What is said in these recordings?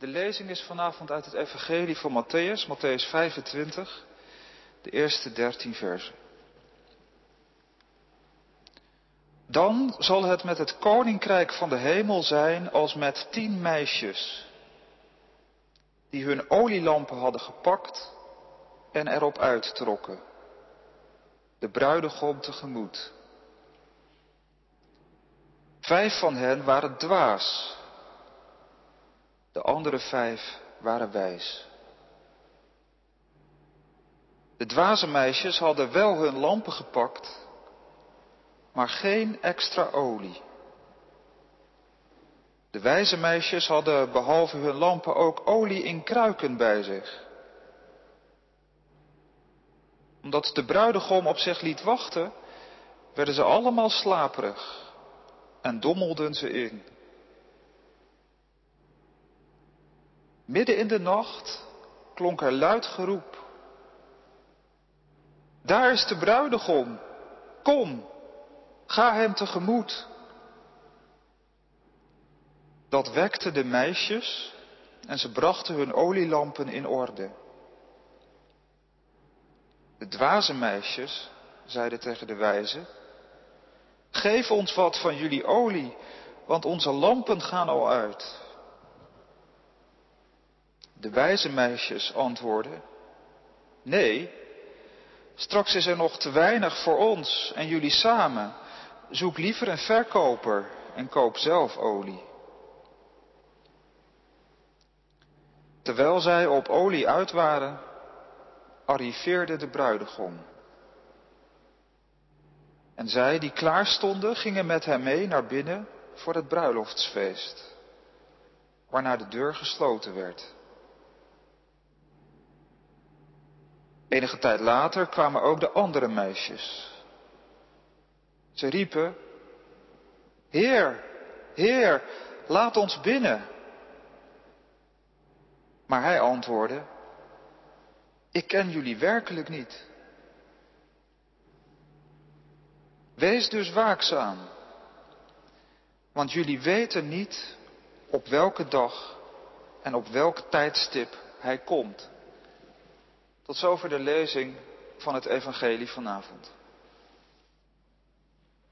De lezing is vanavond uit het Evangelie van Matthäus, Matthäus 25, de eerste dertien versen. Dan zal het met het koninkrijk van de hemel zijn als met tien meisjes, die hun olielampen hadden gepakt en erop uittrokken, de bruidegom tegemoet. Vijf van hen waren dwaas, de andere vijf waren wijs. De dwaze meisjes hadden wel hun lampen gepakt, maar geen extra olie. De wijze meisjes hadden behalve hun lampen ook olie in kruiken bij zich. Omdat de bruidegom op zich liet wachten, werden ze allemaal slaperig en dommelden ze in. Midden in de nacht klonk er luid geroep. Daar is de bruidegom. Kom, ga hem tegemoet. Dat wekte de meisjes en ze brachten hun olielampen in orde. De dwaze meisjes zeiden tegen de wijze, geef ons wat van jullie olie, want onze lampen gaan al uit. De wijze meisjes antwoordden, nee, straks is er nog te weinig voor ons en jullie samen. Zoek liever een verkoper en koop zelf olie. Terwijl zij op olie uit waren, arriveerde de bruidegom. En zij die klaar stonden, gingen met hem mee naar binnen voor het bruiloftsfeest, waarna de deur gesloten werd. Enige tijd later kwamen ook de andere meisjes. Ze riepen, Heer, Heer, laat ons binnen. Maar hij antwoordde, ik ken jullie werkelijk niet. Wees dus waakzaam, want jullie weten niet op welke dag en op welk tijdstip hij komt. Tot zover de lezing van het Evangelie vanavond.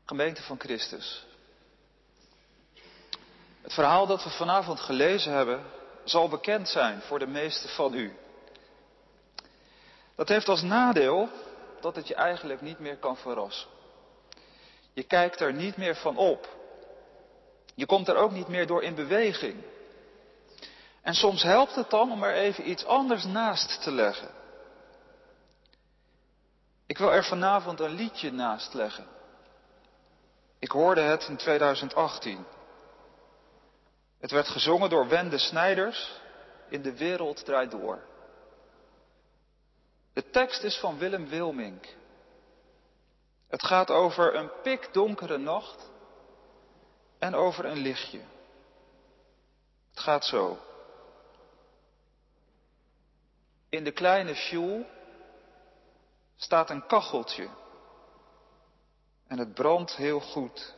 Gemeente van Christus. Het verhaal dat we vanavond gelezen hebben zal bekend zijn voor de meesten van u. Dat heeft als nadeel dat het je eigenlijk niet meer kan verrassen. Je kijkt er niet meer van op. Je komt er ook niet meer door in beweging. En soms helpt het dan om er even iets anders naast te leggen. Ik wil er vanavond een liedje naast leggen. Ik hoorde het in 2018. Het werd gezongen door Wende Snijders in De Wereld Draait Door. De tekst is van Willem Wilmink. Het gaat over een pikdonkere nacht en over een lichtje. Het gaat zo. In de kleine sjoel staat een kacheltje en het brandt heel goed.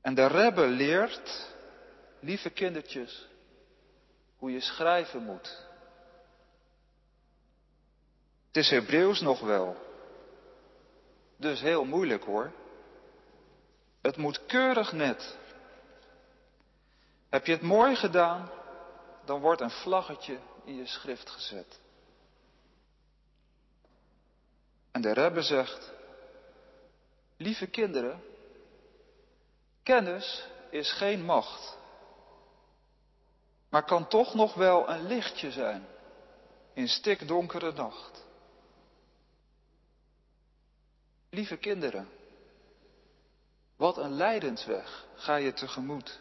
En de rebbe leert, lieve kindertjes, hoe je schrijven moet. Het is Hebreeuws nog wel. Dus heel moeilijk hoor. Het moet keurig net. Heb je het mooi gedaan, dan wordt een vlaggetje in je schrift gezet. En de Rebbe zegt, lieve kinderen, kennis is geen macht, maar kan toch nog wel een lichtje zijn in stikdonkere nacht. Lieve kinderen, wat een lijdensweg ga je tegemoet.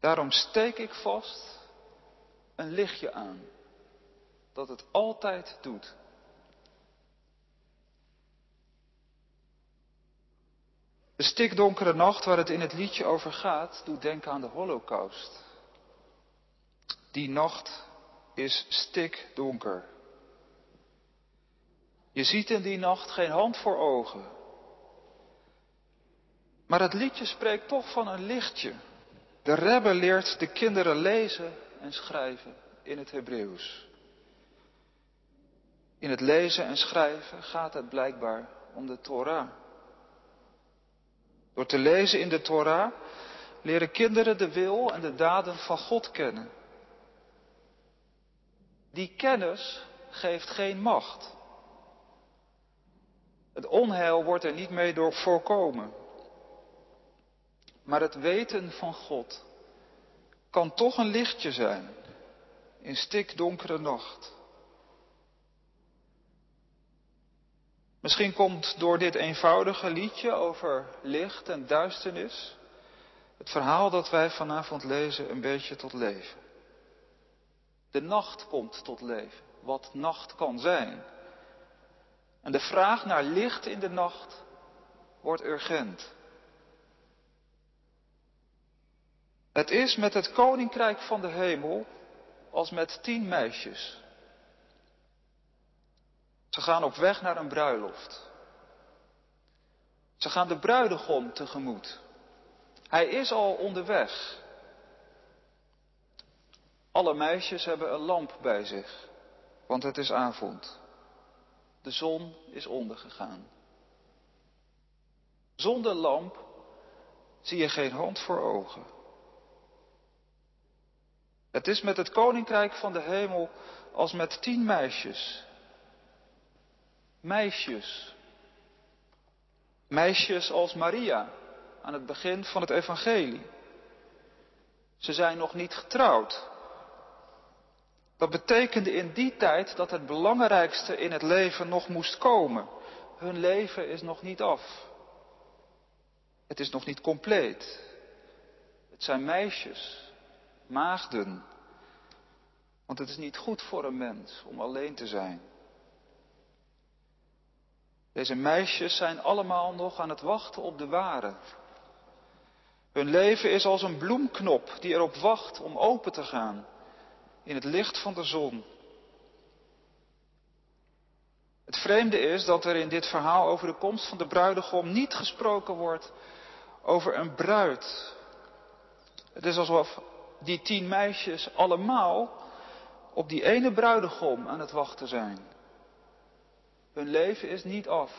Daarom steek ik vast een lichtje aan, dat het altijd doet. De stikdonkere nacht waar het in het liedje over gaat, doet denken aan de Holocaust. Die nacht is stikdonker. Je ziet in die nacht geen hand voor ogen. Maar het liedje spreekt toch van een lichtje De rebbe leert de kinderen lezen en schrijven in het Hebreeuws. In het lezen en schrijven gaat het blijkbaar om de Torah. Door te lezen in de Torah leren kinderen de wil en de daden van God kennen. Die kennis geeft geen macht. Het onheil wordt er niet mee door voorkomen. Maar het weten van God kan toch een lichtje zijn in stikdonkere nacht. Misschien komt door dit eenvoudige liedje over licht en duisternis het verhaal dat wij vanavond lezen een beetje tot leven. De nacht komt tot leven, wat nacht kan zijn. En de vraag naar licht in de nacht wordt urgent. Het is met het koninkrijk van de hemel als met tien meisjes. Ze gaan op weg naar een bruiloft. Ze gaan de bruidegom tegemoet. Hij is al onderweg. Alle meisjes hebben een lamp bij zich, want het is avond. De zon is ondergegaan. Zonder lamp zie je geen hand voor ogen. Het is met het koninkrijk van de hemel als met tien meisjes. Meisjes. Meisjes als Maria aan het begin van het evangelie. Ze zijn nog niet getrouwd. Dat betekende in die tijd dat het belangrijkste in het leven nog moest komen. Hun leven is nog niet af. Het is nog niet compleet. Het zijn meisjes, maagden. Want het is niet goed voor een mens om alleen te zijn. Deze meisjes zijn allemaal nog aan het wachten op de ware. Hun leven is als een bloemknop die erop wacht om open te gaan in het licht van de zon. Het vreemde is dat er in dit verhaal over de komst van de bruidegom niet gesproken wordt over een bruid. Het is alsof die tien meisjes allemaal op die ene bruidegom aan het wachten zijn. Hun leven is niet af.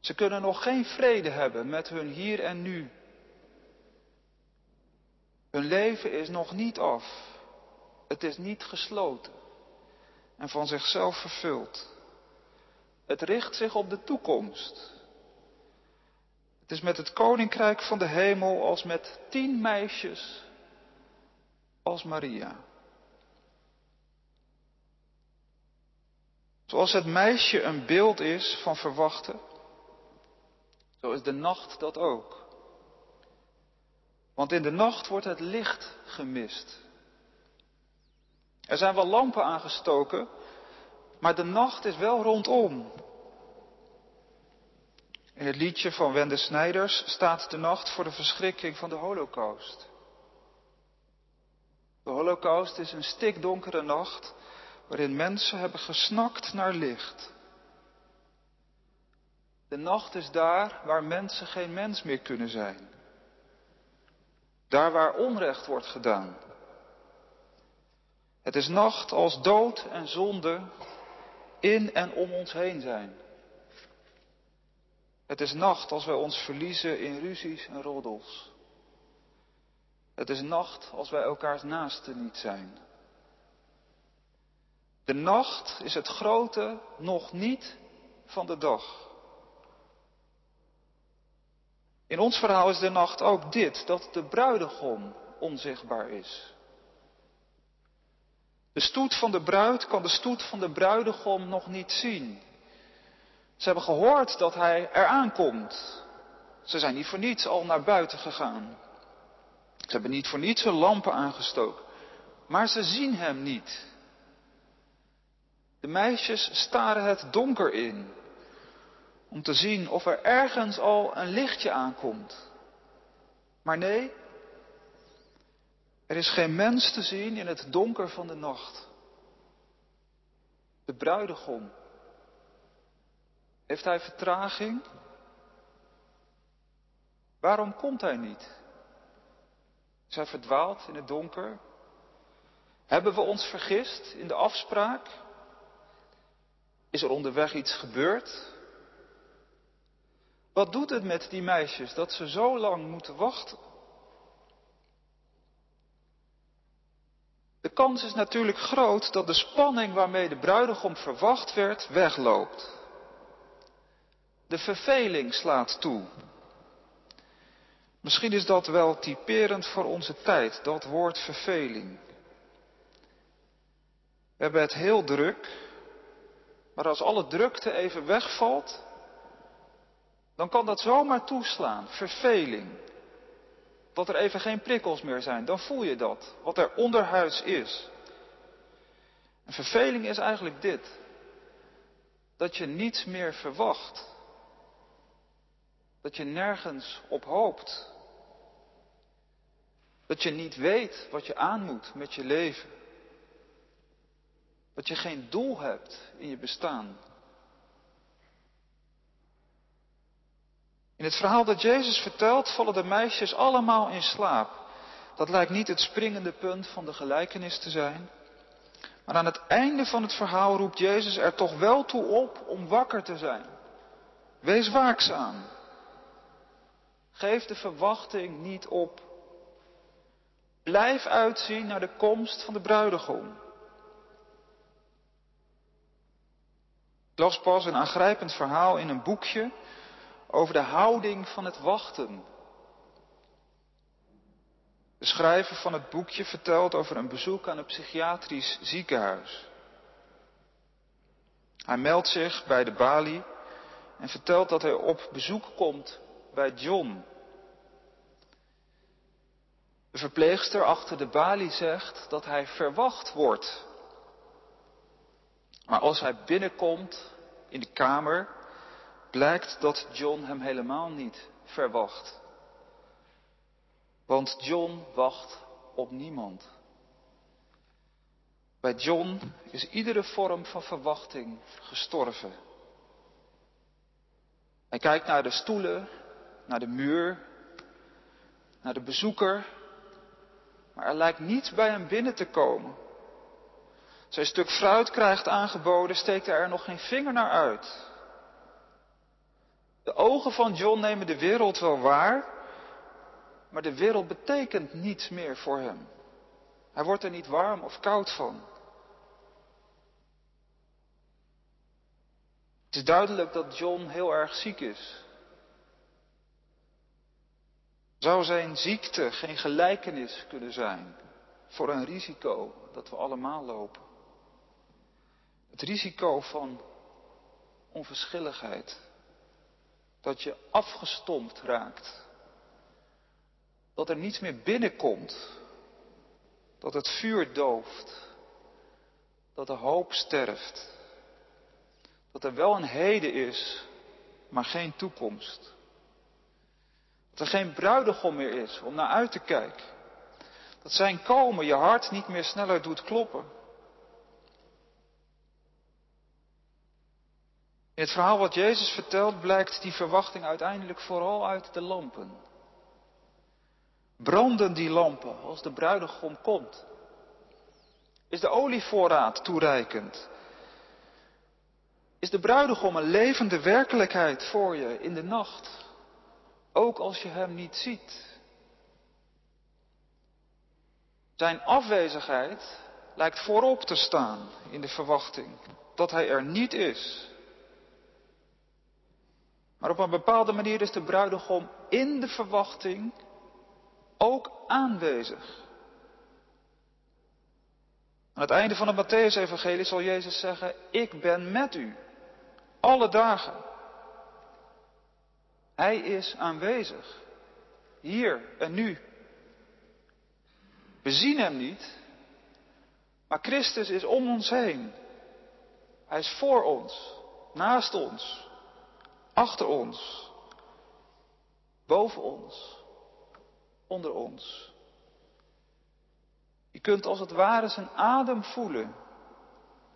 Ze kunnen nog geen vrede hebben met hun hier en nu. Hun leven is nog niet af. Het is niet gesloten en van zichzelf vervuld. Het richt zich op de toekomst. Het is met het koninkrijk van de hemel als met tien meisjes als Maria. Zoals het meisje een beeld is van verwachten, zo is de nacht dat ook. Want in de nacht wordt het licht gemist. Er zijn wel lampen aangestoken, maar de nacht is wel rondom. In het liedje van Wende Snijders staat de nacht voor de verschrikking van de Holocaust. De Holocaust is een stikdonkere nacht waarin mensen hebben gesnakt naar licht. De nacht is daar waar mensen geen mens meer kunnen zijn. Daar waar onrecht wordt gedaan. Het is nacht als dood en zonde in en om ons heen zijn. Het is nacht als wij ons verliezen in ruzies en roddels. Het is nacht als wij elkaars naasten niet zijn. De nacht is het grote nog niet van de dag. In ons verhaal is de nacht ook dit, dat de bruidegom onzichtbaar is. De stoet van de bruid kan de stoet van de bruidegom nog niet zien. Ze hebben gehoord dat hij eraan komt. Ze zijn niet voor niets al naar buiten gegaan. Ze hebben niet voor niets hun lampen aangestoken. Maar ze zien hem niet. De meisjes staren het donker in. Om te zien of er ergens al een lichtje aankomt. Maar nee, er is geen mens te zien in het donker van de nacht. De bruidegom. Heeft hij vertraging? Waarom komt hij niet? Zijn verdwaald in het donker? Hebben we ons vergist in de afspraak? Is er onderweg iets gebeurd? Wat doet het met die meisjes dat ze zo lang moeten wachten? De kans is natuurlijk groot dat de spanning waarmee de bruidegom verwacht werd wegloopt. De verveling slaat toe. Misschien is dat wel typerend voor onze tijd, dat woord verveling. We hebben het heel druk, maar als alle drukte even wegvalt, dan kan dat zomaar toeslaan, verveling. Dat er even geen prikkels meer zijn, dan voel je dat, wat er onderhuids is. Verveling is eigenlijk dit, dat je niets meer verwacht. Dat je nergens op hoopt. Dat je niet weet wat je aan moet met je leven. Dat je geen doel hebt in je bestaan. In het verhaal dat Jezus vertelt vallen de meisjes allemaal in slaap. Dat lijkt niet het springende punt van de gelijkenis te zijn. Maar aan het einde van het verhaal roept Jezus er toch wel toe op om wakker te zijn. Wees waakzaam. Geef de verwachting niet op. Blijf uitzien naar de komst van de bruidegom. Las pas een aangrijpend verhaal in een boekje over de houding van het wachten. De schrijver van het boekje vertelt over een bezoek aan een psychiatrisch ziekenhuis. Hij meldt zich bij de balie en vertelt dat hij op bezoek komt bij John. De verpleegster achter de balie zegt dat hij verwacht wordt. Maar als hij binnenkomt in de kamer, blijkt dat John hem helemaal niet verwacht. Want John wacht op niemand. Bij John is iedere vorm van verwachting gestorven. Hij kijkt naar de stoelen, naar de muur, naar de bezoeker, maar er lijkt niets bij hem binnen te komen. Zijn stuk fruit krijgt aangeboden, steekt hij er nog geen vinger naar uit. De ogen van John nemen de wereld wel waar, maar de wereld betekent niets meer voor hem. Hij wordt er niet warm of koud van. Het is duidelijk dat John heel erg ziek is. Zou zijn ziekte geen gelijkenis kunnen zijn voor een risico dat we allemaal lopen? Het risico van onverschilligheid. Dat je afgestompt raakt. Dat er niets meer binnenkomt. Dat het vuur dooft. Dat de hoop sterft. Dat er wel een heden is, maar geen toekomst. Dat er geen bruidegom meer is om naar uit te kijken. Dat zijn komen je hart niet meer sneller doet kloppen. In het verhaal wat Jezus vertelt blijkt die verwachting uiteindelijk vooral uit de lampen. Branden die lampen als de bruidegom komt? Is de olievoorraad toereikend? Is de bruidegom een levende werkelijkheid voor je in de nacht? Ook als je hem niet ziet. Zijn afwezigheid lijkt voorop te staan in de verwachting dat hij er niet is. Maar op een bepaalde manier is de bruidegom in de verwachting ook aanwezig. Aan het einde van het Matthäus-evangelie zal Jezus zeggen, ik ben met u, alle dagen. Hij is aanwezig, hier en nu. We zien Hem niet, maar Christus is om ons heen. Hij is voor ons, naast ons, Achter ons. Boven ons. Onder ons. Je kunt als het ware zijn adem voelen.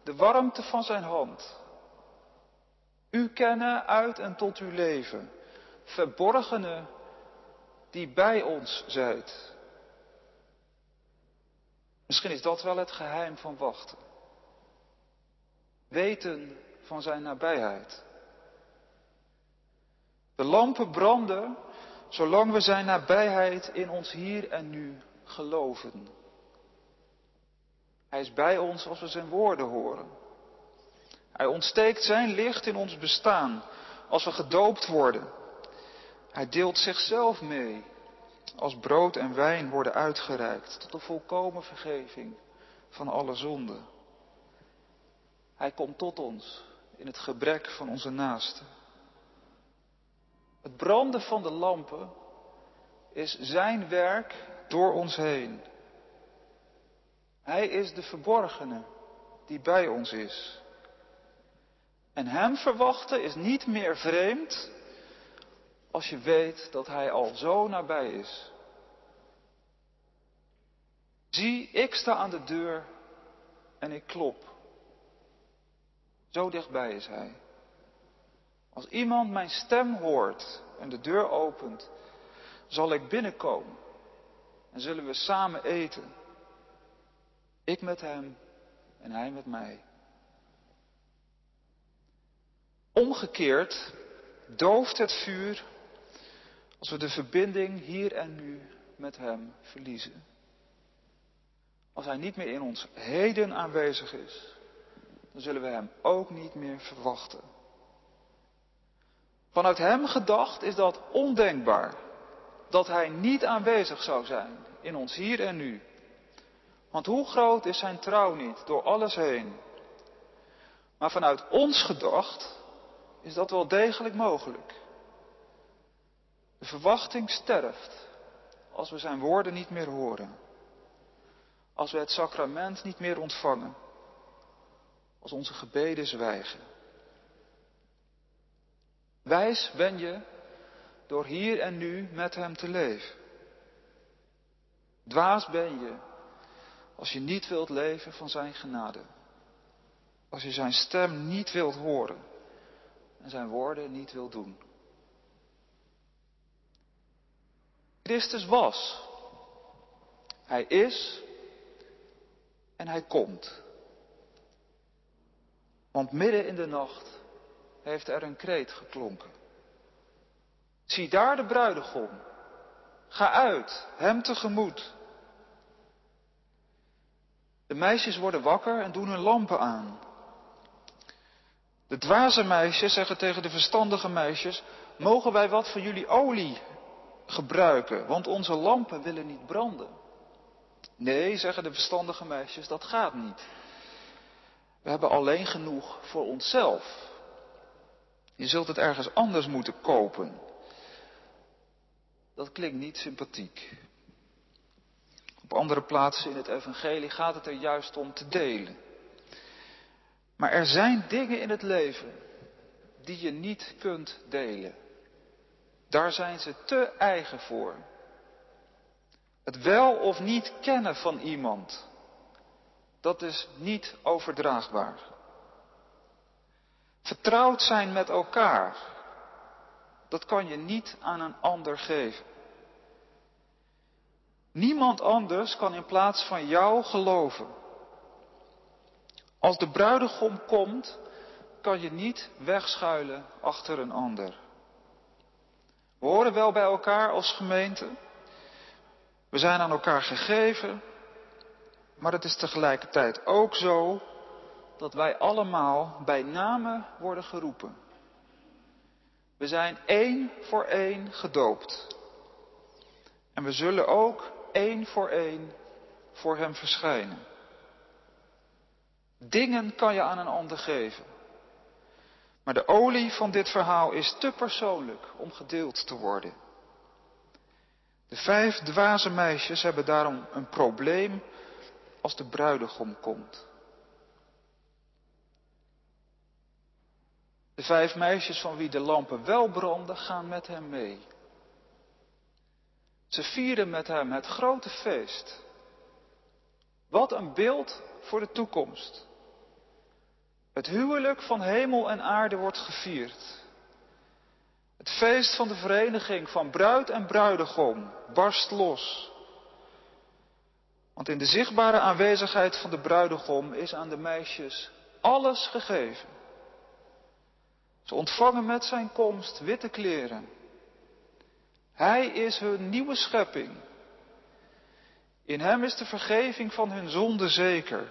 De warmte van zijn hand. U kennen uit en tot uw leven. Verborgene die bij ons zijt. Misschien is dat wel het geheim van wachten. Weten van zijn nabijheid. De lampen branden zolang we zijn nabijheid in ons hier en nu geloven. Hij is bij ons als we zijn woorden horen. Hij ontsteekt zijn licht in ons bestaan als we gedoopt worden. Hij deelt zichzelf mee als brood en wijn worden uitgereikt tot de volkomen vergeving van alle zonden. Hij komt tot ons in het gebrek van onze naasten. Het branden van de lampen is zijn werk door ons heen. Hij is de verborgene die bij ons is. En Hem verwachten is niet meer vreemd als je weet dat Hij al zo nabij is. Zie, ik sta aan de deur en ik klop. Zo dichtbij is Hij. Als iemand mijn stem hoort en de deur opent, zal ik binnenkomen en zullen we samen eten. Ik met Hem en Hij met mij. Omgekeerd dooft het vuur als we de verbinding hier en nu met Hem verliezen. Als Hij niet meer in ons heden aanwezig is, dan zullen we Hem ook niet meer verwachten. Vanuit Hem gedacht is dat ondenkbaar dat Hij niet aanwezig zou zijn in ons hier en nu. Want hoe groot is Zijn trouw niet door alles heen? Maar vanuit ons gedacht is dat wel degelijk mogelijk. De verwachting sterft als we zijn woorden niet meer horen. Als we het sacrament niet meer ontvangen. Als onze gebeden zwijgen. Wijs ben je door hier en nu met Hem te leven. Dwaas ben je als je niet wilt leven van Zijn genade. Als je Zijn stem niet wilt horen en Zijn woorden niet wilt doen. Christus was. Hij is en hij komt. Want midden in de nacht heeft er een kreet geklonken. Zie daar de bruidegom. Ga uit, hem tegemoet. De meisjes worden wakker en doen hun lampen aan. De dwaze meisjes zeggen tegen de verstandige meisjes: Mogen wij wat van jullie olie gebruiken, want onze lampen willen niet branden. Nee, zeggen de verstandige meisjes, dat gaat niet. We hebben alleen genoeg voor onszelf. Je zult het ergens anders moeten kopen. Dat klinkt niet sympathiek. Op andere plaatsen in het evangelie gaat het er juist om te delen. Maar er zijn dingen in het leven die je niet kunt delen. Daar zijn ze te eigen voor. Het wel of niet kennen van iemand, dat is niet overdraagbaar. Vertrouwd zijn met elkaar, dat kan je niet aan een ander geven. Niemand anders kan in plaats van jou geloven. Als de bruidegom komt, kan je niet wegschuilen achter een ander. We horen wel bij elkaar als gemeente. We zijn aan elkaar gegeven. Maar het is tegelijkertijd ook zo dat wij allemaal bij name worden geroepen. We zijn één voor één gedoopt. En we zullen ook één voor één voor Hem verschijnen. Dingen kan je aan een ander geven. Maar de olie van dit verhaal is te persoonlijk om gedeeld te worden. De vijf dwaze meisjes hebben daarom een probleem als de bruidegom komt. De vijf meisjes van wie de lampen wel branden, gaan met hem mee. Ze vieren met hem het grote feest. Wat een beeld voor de toekomst. Het huwelijk van hemel en aarde wordt gevierd. Het feest van de vereniging van bruid en bruidegom barst los. Want in de zichtbare aanwezigheid van de bruidegom is aan de meisjes alles gegeven. Ze ontvangen met zijn komst witte kleren. Hij is hun nieuwe schepping. In hem is de vergeving van hun zonde zeker.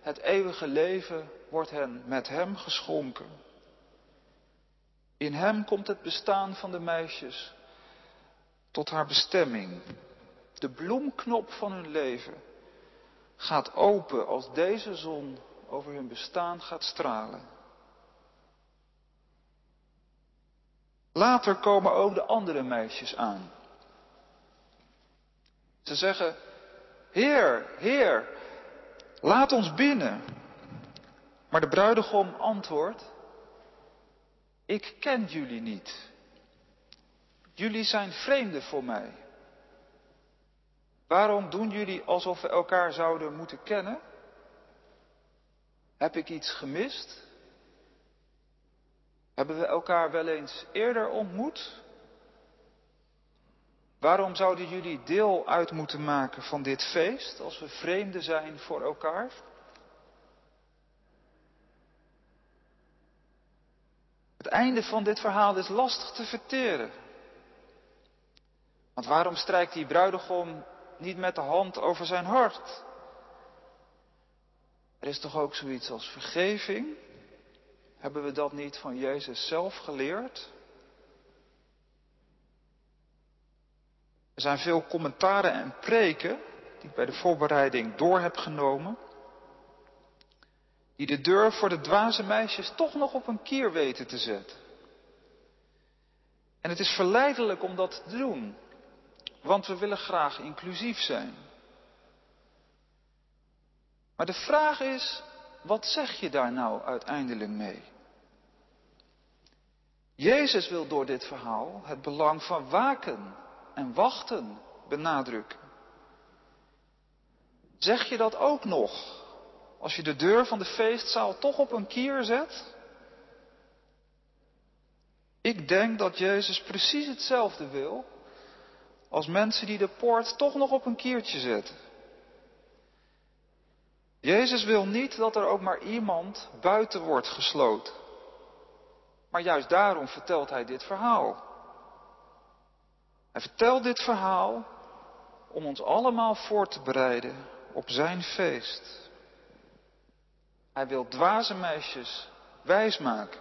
Het eeuwige leven wordt hen met hem geschonken. In hem komt het bestaan van de meisjes tot haar bestemming. De bloemknop van hun leven gaat open als deze zon over hun bestaan gaat stralen. Later komen ook de andere meisjes aan. Ze zeggen, Heer, Heer, laat ons binnen. Maar de bruidegom antwoordt, ik ken jullie niet. Jullie zijn vreemden voor mij. Waarom doen jullie alsof we elkaar zouden moeten kennen? Heb ik iets gemist? Hebben we elkaar wel eens eerder ontmoet? Waarom zouden jullie deel uit moeten maken van dit feest als we vreemden zijn voor elkaar? Het einde van dit verhaal is lastig te verteren. Want waarom strijkt die bruidegom niet met de hand over zijn hart? Er is toch ook zoiets als vergeving? Hebben we dat niet van Jezus zelf geleerd? Er zijn veel commentaren en preken die ik bij de voorbereiding door heb genomen, die de deur voor de dwaze meisjes toch nog op een kier weten te zetten. En het is verleidelijk om dat te doen, want we willen graag inclusief zijn. Maar de vraag is, wat zeg je daar nou uiteindelijk mee? Jezus wil door dit verhaal het belang van waken en wachten benadrukken. Zeg je dat ook nog als je de deur van de feestzaal toch op een kier zet? Ik denk dat Jezus precies hetzelfde wil als mensen die de poort toch nog op een kiertje zetten. Jezus wil niet dat er ook maar iemand buiten wordt gesloten. Maar juist daarom vertelt hij dit verhaal. Hij vertelt dit verhaal om ons allemaal voor te bereiden op zijn feest. Hij wil dwaze meisjes wijs maken.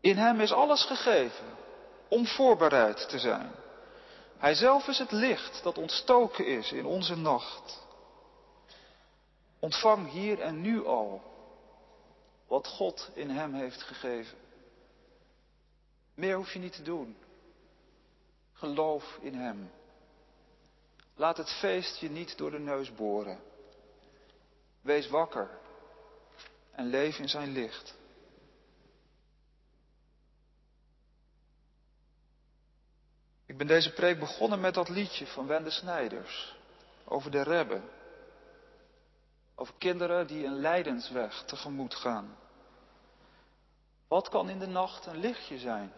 In hem is alles gegeven om voorbereid te zijn. Hij zelf is het licht dat ontstoken is in onze nacht. Ontvang hier en nu al wat God in hem heeft gegeven. Meer hoef je niet te doen. Geloof in hem. Laat het feest je niet door de neus boren. Wees wakker en leef in zijn licht. Ik ben deze preek begonnen met dat liedje van Wende Snijders over de rebben. Over kinderen die een lijdensweg tegemoet gaan. Wat kan in de nacht een lichtje zijn?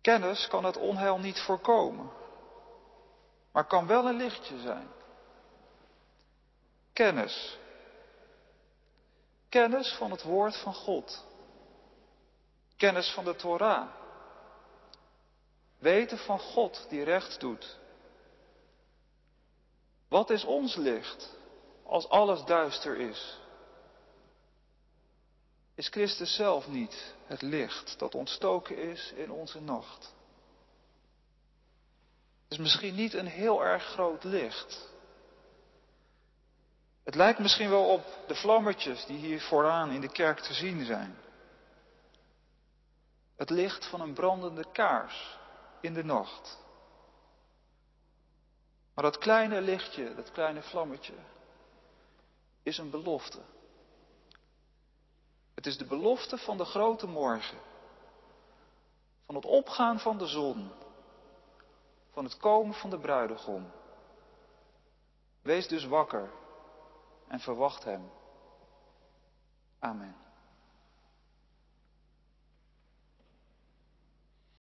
Kennis kan het onheil niet voorkomen, maar kan wel een lichtje zijn. Kennis. Kennis van het woord van God. Kennis van de Torah. Weten van God die recht doet. Wat is ons licht als alles duister is? Is Christus zelf niet het licht dat ontstoken is in onze nacht? Het is misschien niet een heel erg groot licht. Het lijkt misschien wel op de vlammetjes die hier vooraan in de kerk te zien zijn. Het licht van een brandende kaars in de nacht. Maar dat kleine lichtje, dat kleine vlammetje, is een belofte. Het is de belofte van de grote morgen. Van het opgaan van de zon. Van het komen van de bruidegom. Wees dus wakker en verwacht hem. Amen.